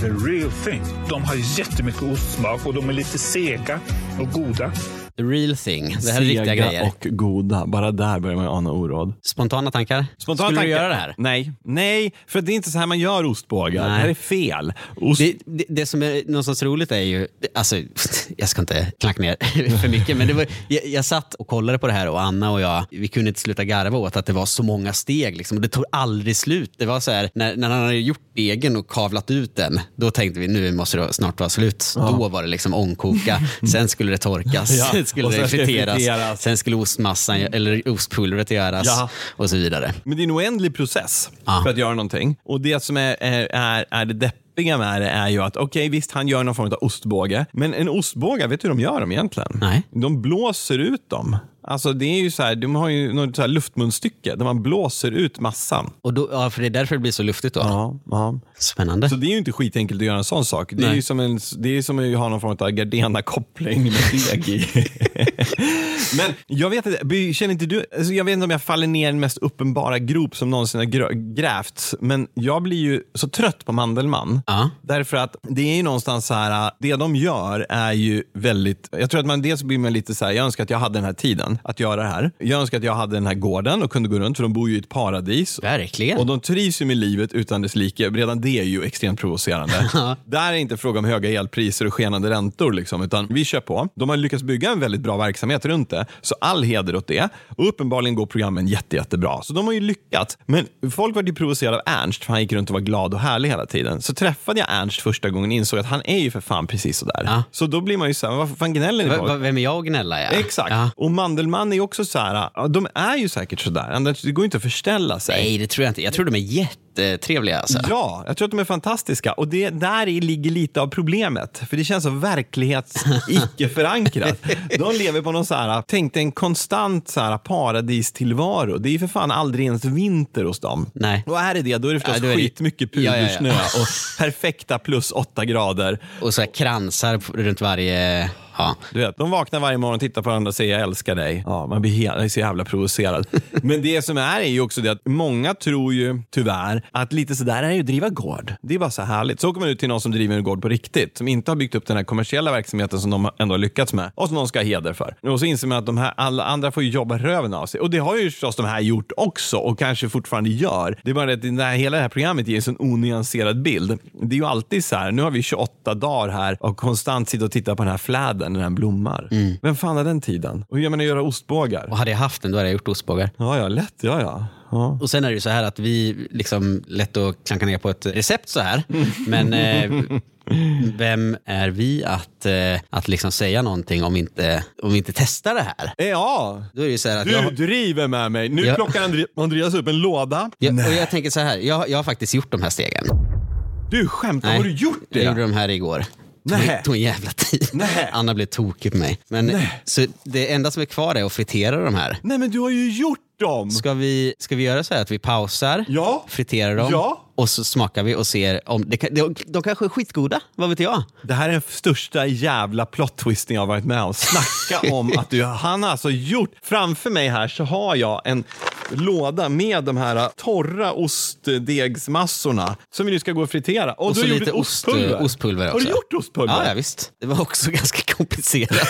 Speaker 4: The real thing. De har jättemycket ostsmak och de är lite sega och goda.
Speaker 2: The real thing. Det här är riktiga grejer.
Speaker 1: och goda. Bara där börjar man ana oråd.
Speaker 2: Spontana tankar?
Speaker 1: Spontana
Speaker 2: Skulle
Speaker 1: tankar?
Speaker 2: du göra det här?
Speaker 1: Nej, nej, för det är inte så här man gör ostbågar. Det här är fel. Ost...
Speaker 2: Det, det, det som är någonstans roligt är ju, alltså, jag ska inte knacka ner för mycket, men det var, jag, jag satt och kollade på det här och Anna och jag, vi kunde inte sluta garva åt att det var så många steg liksom, och det tog aldrig slut. Det var så här, när, när han hade gjort degen och kavlat ut den, då tänkte vi nu måste det snart vara slut. Då var det liksom ångkoka, sen skulle det torkas,
Speaker 1: Ja,
Speaker 2: sen skulle
Speaker 1: sen ska det
Speaker 2: friteras,
Speaker 1: friteras.
Speaker 2: sen skulle ostmassan eller ostpulvret göras
Speaker 1: Ja.
Speaker 2: och så vidare.
Speaker 1: Men det är en oändlig process
Speaker 2: Ja.
Speaker 1: för att göra någonting. Och det som är, är, är, är det deppiga med det är ju att, okej visst han gör någon form av ostbåge, men en ostbåge, vet du hur de gör dem egentligen?
Speaker 2: Nej.
Speaker 1: De blåser ut dem. Alltså det är ju så här, de har ju något så här luftmunstycke där man blåser ut massan.
Speaker 2: Och då, ja, för det är därför det blir så luftigt då.
Speaker 1: Ja, ja.
Speaker 2: Spännande.
Speaker 1: Så det är ju inte skitenkelt att göra en sån sak. Det är ju som, en, det är som att ha någon form av Gardena-koppling med deg i. Men jag vet inte, känner inte du, alltså jag vet inte om jag faller ner i den mest uppenbara grop som någonsin har grävts, men jag blir ju så trött på Mandelmann.
Speaker 2: Ja.
Speaker 1: Därför att det är ju någonstans så här, det de gör är ju väldigt, jag tror att man dels blir man lite så här, jag önskar att jag hade den här tiden att göra det här. Jag önskar att jag hade den här gården och kunde gå runt, för de bor ju i ett paradis.
Speaker 2: Verkligen.
Speaker 1: Och de trivs ju med livet utan dess like. Redan det är ju extremt provocerande. Där är inte fråga om höga elpriser och skenande räntor, liksom, utan vi kör på. De har lyckats bygga en väldigt bra verksamhet runt det, så all heder åt det. Och uppenbarligen går programmen jätte, jättebra. Så de har ju lyckats. Men folk var ju provocerade av Ernst, för han gick runt och var glad och härlig hela tiden. Så träffade jag Ernst första gången och insåg att han är ju för fan precis sådär.
Speaker 2: Ja.
Speaker 1: Så då blir man ju så här, varför fan gnäller ni på
Speaker 2: Vem är jag att gnälla? Ja.
Speaker 1: Exakt.
Speaker 2: Ja.
Speaker 1: Och Mandelmann är också så här, de är ju säkert sådär. Annars- Det går inte att förställa sig.
Speaker 2: Nej, det tror jag inte. Jag tror de är jättetrevliga. Alltså.
Speaker 1: Ja, jag tror att de är fantastiska. Och det där ligger lite av problemet. För det känns så verklighets-icke-förankrat. De lever på någon så här, tänk dig en konstant så här paradistillvaro. Det är ju för fan aldrig ens vinter hos dem.
Speaker 2: Nej.
Speaker 1: Och är det det, då är det förstås
Speaker 2: Ja, är det-
Speaker 1: skitmycket
Speaker 2: Ja, ja, ja.
Speaker 1: pudersnö och perfekta plus åtta grader.
Speaker 2: Och så här kransar runt varje... Ja.
Speaker 1: Du vet, de vaknar varje morgon tittar på varandra och säger jag älskar dig. Ja, man blir så jävla provocerad. Men det som är är ju också det att många tror ju tyvärr att lite sådär är ju att driva gård. Det är bara så härligt. Så åker man ut till någon som driver en gård på riktigt, som inte har byggt upp den här kommersiella verksamheten som de ändå har lyckats med och som någon ska ha heder för. Och så inser man att de här, alla andra får jobba röven av sig. Och det har ju förstås de här gjort också och kanske fortfarande gör. Det är bara det att det här, hela det här programmet ger en sån onyanserad bild. Det är ju alltid så här, nu har vi 28 dagar här och konstant sitta och titta på den här fläden när den blommar. Vem fan har den tiden? Och jag menar göra ostbågar.
Speaker 2: Och hade jag haft den, då hade jag gjort ostbågar.
Speaker 1: Ja, ja, lätt. Ja, ja. Ja.
Speaker 2: Och sen är det ju så här att vi, liksom, lätt att klanka ner på ett recept så här. Men eh, vem är vi att, eh, att liksom säga någonting om vi, inte, om vi inte testar det här?
Speaker 1: Ja,
Speaker 2: Då är det så här att
Speaker 1: du
Speaker 2: jag,
Speaker 1: driver med mig. Nu
Speaker 2: Ja.
Speaker 1: plockar Andre- Andreas upp en låda.
Speaker 2: jag, och jag tänker så här, jag, jag har faktiskt gjort de här stegen.
Speaker 1: Du skämtar, har du gjort det?
Speaker 2: Jag gjorde de här igår.
Speaker 1: Nej.
Speaker 2: Det tog en jävla tid.
Speaker 1: Nej.
Speaker 2: Anna blev tokig på mig. Men,
Speaker 1: Nej.
Speaker 2: så det enda som är kvar är att fritera de här.
Speaker 1: Nej, men du har ju gjort dem.
Speaker 2: Ska vi, ska vi göra så här att vi pausar,
Speaker 1: Ja.
Speaker 2: friterar dem
Speaker 1: Ja.
Speaker 2: och så smakar vi och ser om... Det kan, de, de kanske är skitgoda, vad vet jag?
Speaker 1: Det här är den största jävla plot twisting jag har varit med om. Snacka om att du, han har alltså gjort, framför mig här så har jag en låda med de här torra ostdegsmassorna som vi nu ska gå och fritera. Och,
Speaker 2: Och
Speaker 1: du
Speaker 2: så
Speaker 1: har
Speaker 2: lite
Speaker 1: ostpulver.
Speaker 2: ostpulver
Speaker 1: Har
Speaker 2: också.
Speaker 1: du gjort ostpulver?
Speaker 2: Ja, ja, visst. Det var också ganska komplicerat.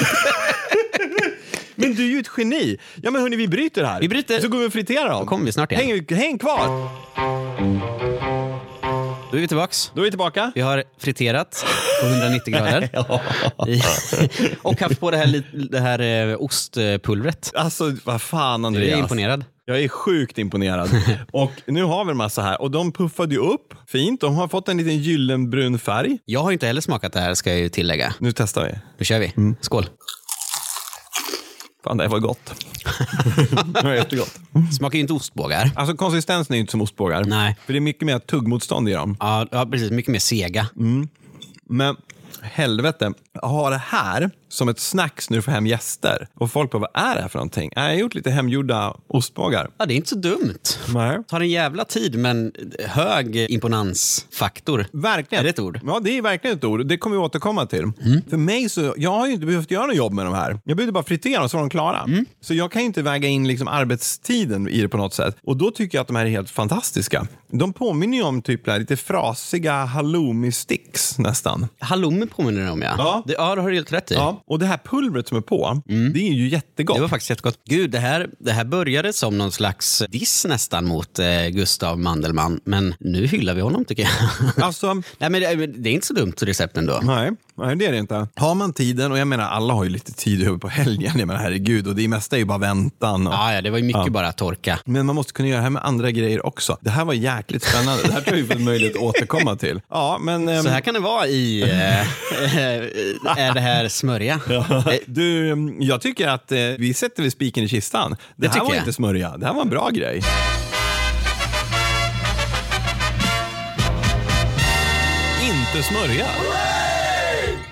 Speaker 1: Men du är ju ett geni. Ja men hörni, vi bryter här.
Speaker 2: Vi bryter.
Speaker 1: Så går vi och friterar dem.
Speaker 2: Då kommer vi snart igen.
Speaker 1: Häng, häng kvar.
Speaker 2: Då är vi tillbaks.
Speaker 1: Då är vi tillbaka.
Speaker 2: Vi har friterat på 190 grader. Och haft på det här, det här eh, ostpulvret.
Speaker 1: Alltså vad fan
Speaker 2: Jag
Speaker 1: Andreas.
Speaker 2: är imponerad.
Speaker 1: Jag är sjukt imponerad. och nu har vi en massa här och de puffade ju upp fint. De har fått en liten gyllenbrun färg.
Speaker 2: Jag har ju inte heller smakat det här ska jag ju tillägga.
Speaker 1: Nu testar vi.
Speaker 2: Nu kör vi.
Speaker 1: Mm.
Speaker 2: Skål.
Speaker 1: Fan, det var gott. det var jättegott.
Speaker 2: Smakar ju inte ostbågar.
Speaker 1: Alltså konsistensen är ju inte som ostbågar.
Speaker 2: Nej.
Speaker 1: För det är mycket mer tuggmotstånd i dem.
Speaker 2: Ja, ja, precis. Mycket mer sega.
Speaker 1: Men helvete, ha det här som ett snacks när du får hem gäster. Och folk bara, vad är det här för någonting? Jag har gjort lite hemgjorda ostbågar.
Speaker 2: Ja, det är inte så dumt.
Speaker 1: Nej.
Speaker 2: Tar en jävla tid, men hög imponansfaktor.
Speaker 1: Verkligen.
Speaker 2: Är det ett ord?
Speaker 1: Ja, det är verkligen ett ord. Det kommer vi återkomma till.
Speaker 2: Mm.
Speaker 1: För mig så, jag har ju inte behövt göra något jobb med de här. Jag behövde bara fritera dem så var de klara.
Speaker 2: Mm.
Speaker 1: Så jag kan ju inte väga in liksom arbetstiden i det på något sätt. Och då tycker jag att de här är helt fantastiska. De påminner ju om typ här lite frasiga halloumi-sticks nästan.
Speaker 2: Halloumi påminner det om, ja.
Speaker 1: Ja.
Speaker 2: Det, ja, det har du helt rätt i.
Speaker 1: Ja, och det här pulvret som är på, det är ju jättegott.
Speaker 2: Det var faktiskt jättegott. Gud, det här, det här började som någon slags diss nästan mot eh, Gustav Mandelmann, men nu hyllar vi honom tycker jag.
Speaker 1: Alltså,
Speaker 2: Nej, men det, det är inte så dumt recept ändå.
Speaker 1: nej, nej, det är det inte. Har man tiden, och jag menar alla har ju lite tid över på helgen, jag menar herregud, och det mesta är ju bara väntan. Och,
Speaker 2: Ja, ja, det var ju mycket bara torka.
Speaker 1: Men man måste kunna göra det här med andra grejer också. Det här var jäkligt spännande. Det här tror jag vi får möjlighet att återkomma till. Ja, men... ehm,
Speaker 2: Så här kan det vara i eh, eh, Är det här smörja? Eh,
Speaker 1: Du, jag tycker att eh, vi sätter väl spiken i kistan. Det,
Speaker 2: Det
Speaker 1: här var
Speaker 2: jag.
Speaker 1: inte smörja. Det här var en bra grej. Inte smörja.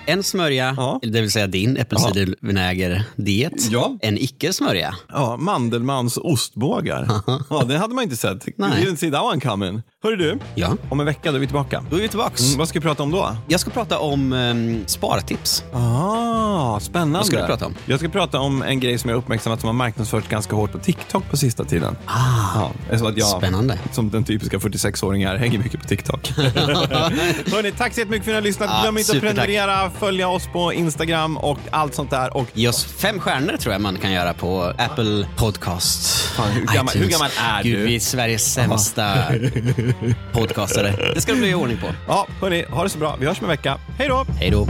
Speaker 2: En smörja,
Speaker 1: Ja.
Speaker 2: det vill säga din äppelcidervinäger-diet.
Speaker 1: Ja.
Speaker 2: En icke-smörja.
Speaker 1: Ja, Mandelmans ostbågar. ja, det hade man inte sett.
Speaker 2: Nej.
Speaker 1: You didn't see that one coming. Hörru du,
Speaker 2: Ja,
Speaker 1: om en vecka då är vi tillbaka.
Speaker 2: då är vi tillbaks.
Speaker 1: Mm, vad ska vi prata om då?
Speaker 2: Jag ska prata om um, spartips.
Speaker 1: Ah, spännande.
Speaker 2: Vad ska du prata om?
Speaker 1: Jag ska prata om en grej som jag uppmärksammat som har marknadsförts ganska hårt på TikTok på sista tiden.
Speaker 2: Ah,
Speaker 1: Ja, så att jag,
Speaker 2: Spännande.
Speaker 1: som den typiska 46-åringen hänger mycket på TikTok. Hörrni, tack så jättemycket för att ni har lyssnat.
Speaker 2: Ja,
Speaker 1: Glöm inte att
Speaker 2: supertack.
Speaker 1: prenumerera, följa oss på Instagram och allt sånt där. Och
Speaker 2: Ge oss fem stjärnor tror jag man kan göra på Apple Podcast.
Speaker 1: Fan, hur gammal-
Speaker 2: iTunes.
Speaker 1: hur gammal är
Speaker 2: Gud,
Speaker 1: du?
Speaker 2: vi är Sveriges sämsta podcastare. Det ska det bli ordning på.
Speaker 1: ja, hörni, ha det så bra. Vi hörs om en vecka. Hej då!
Speaker 2: Hej då.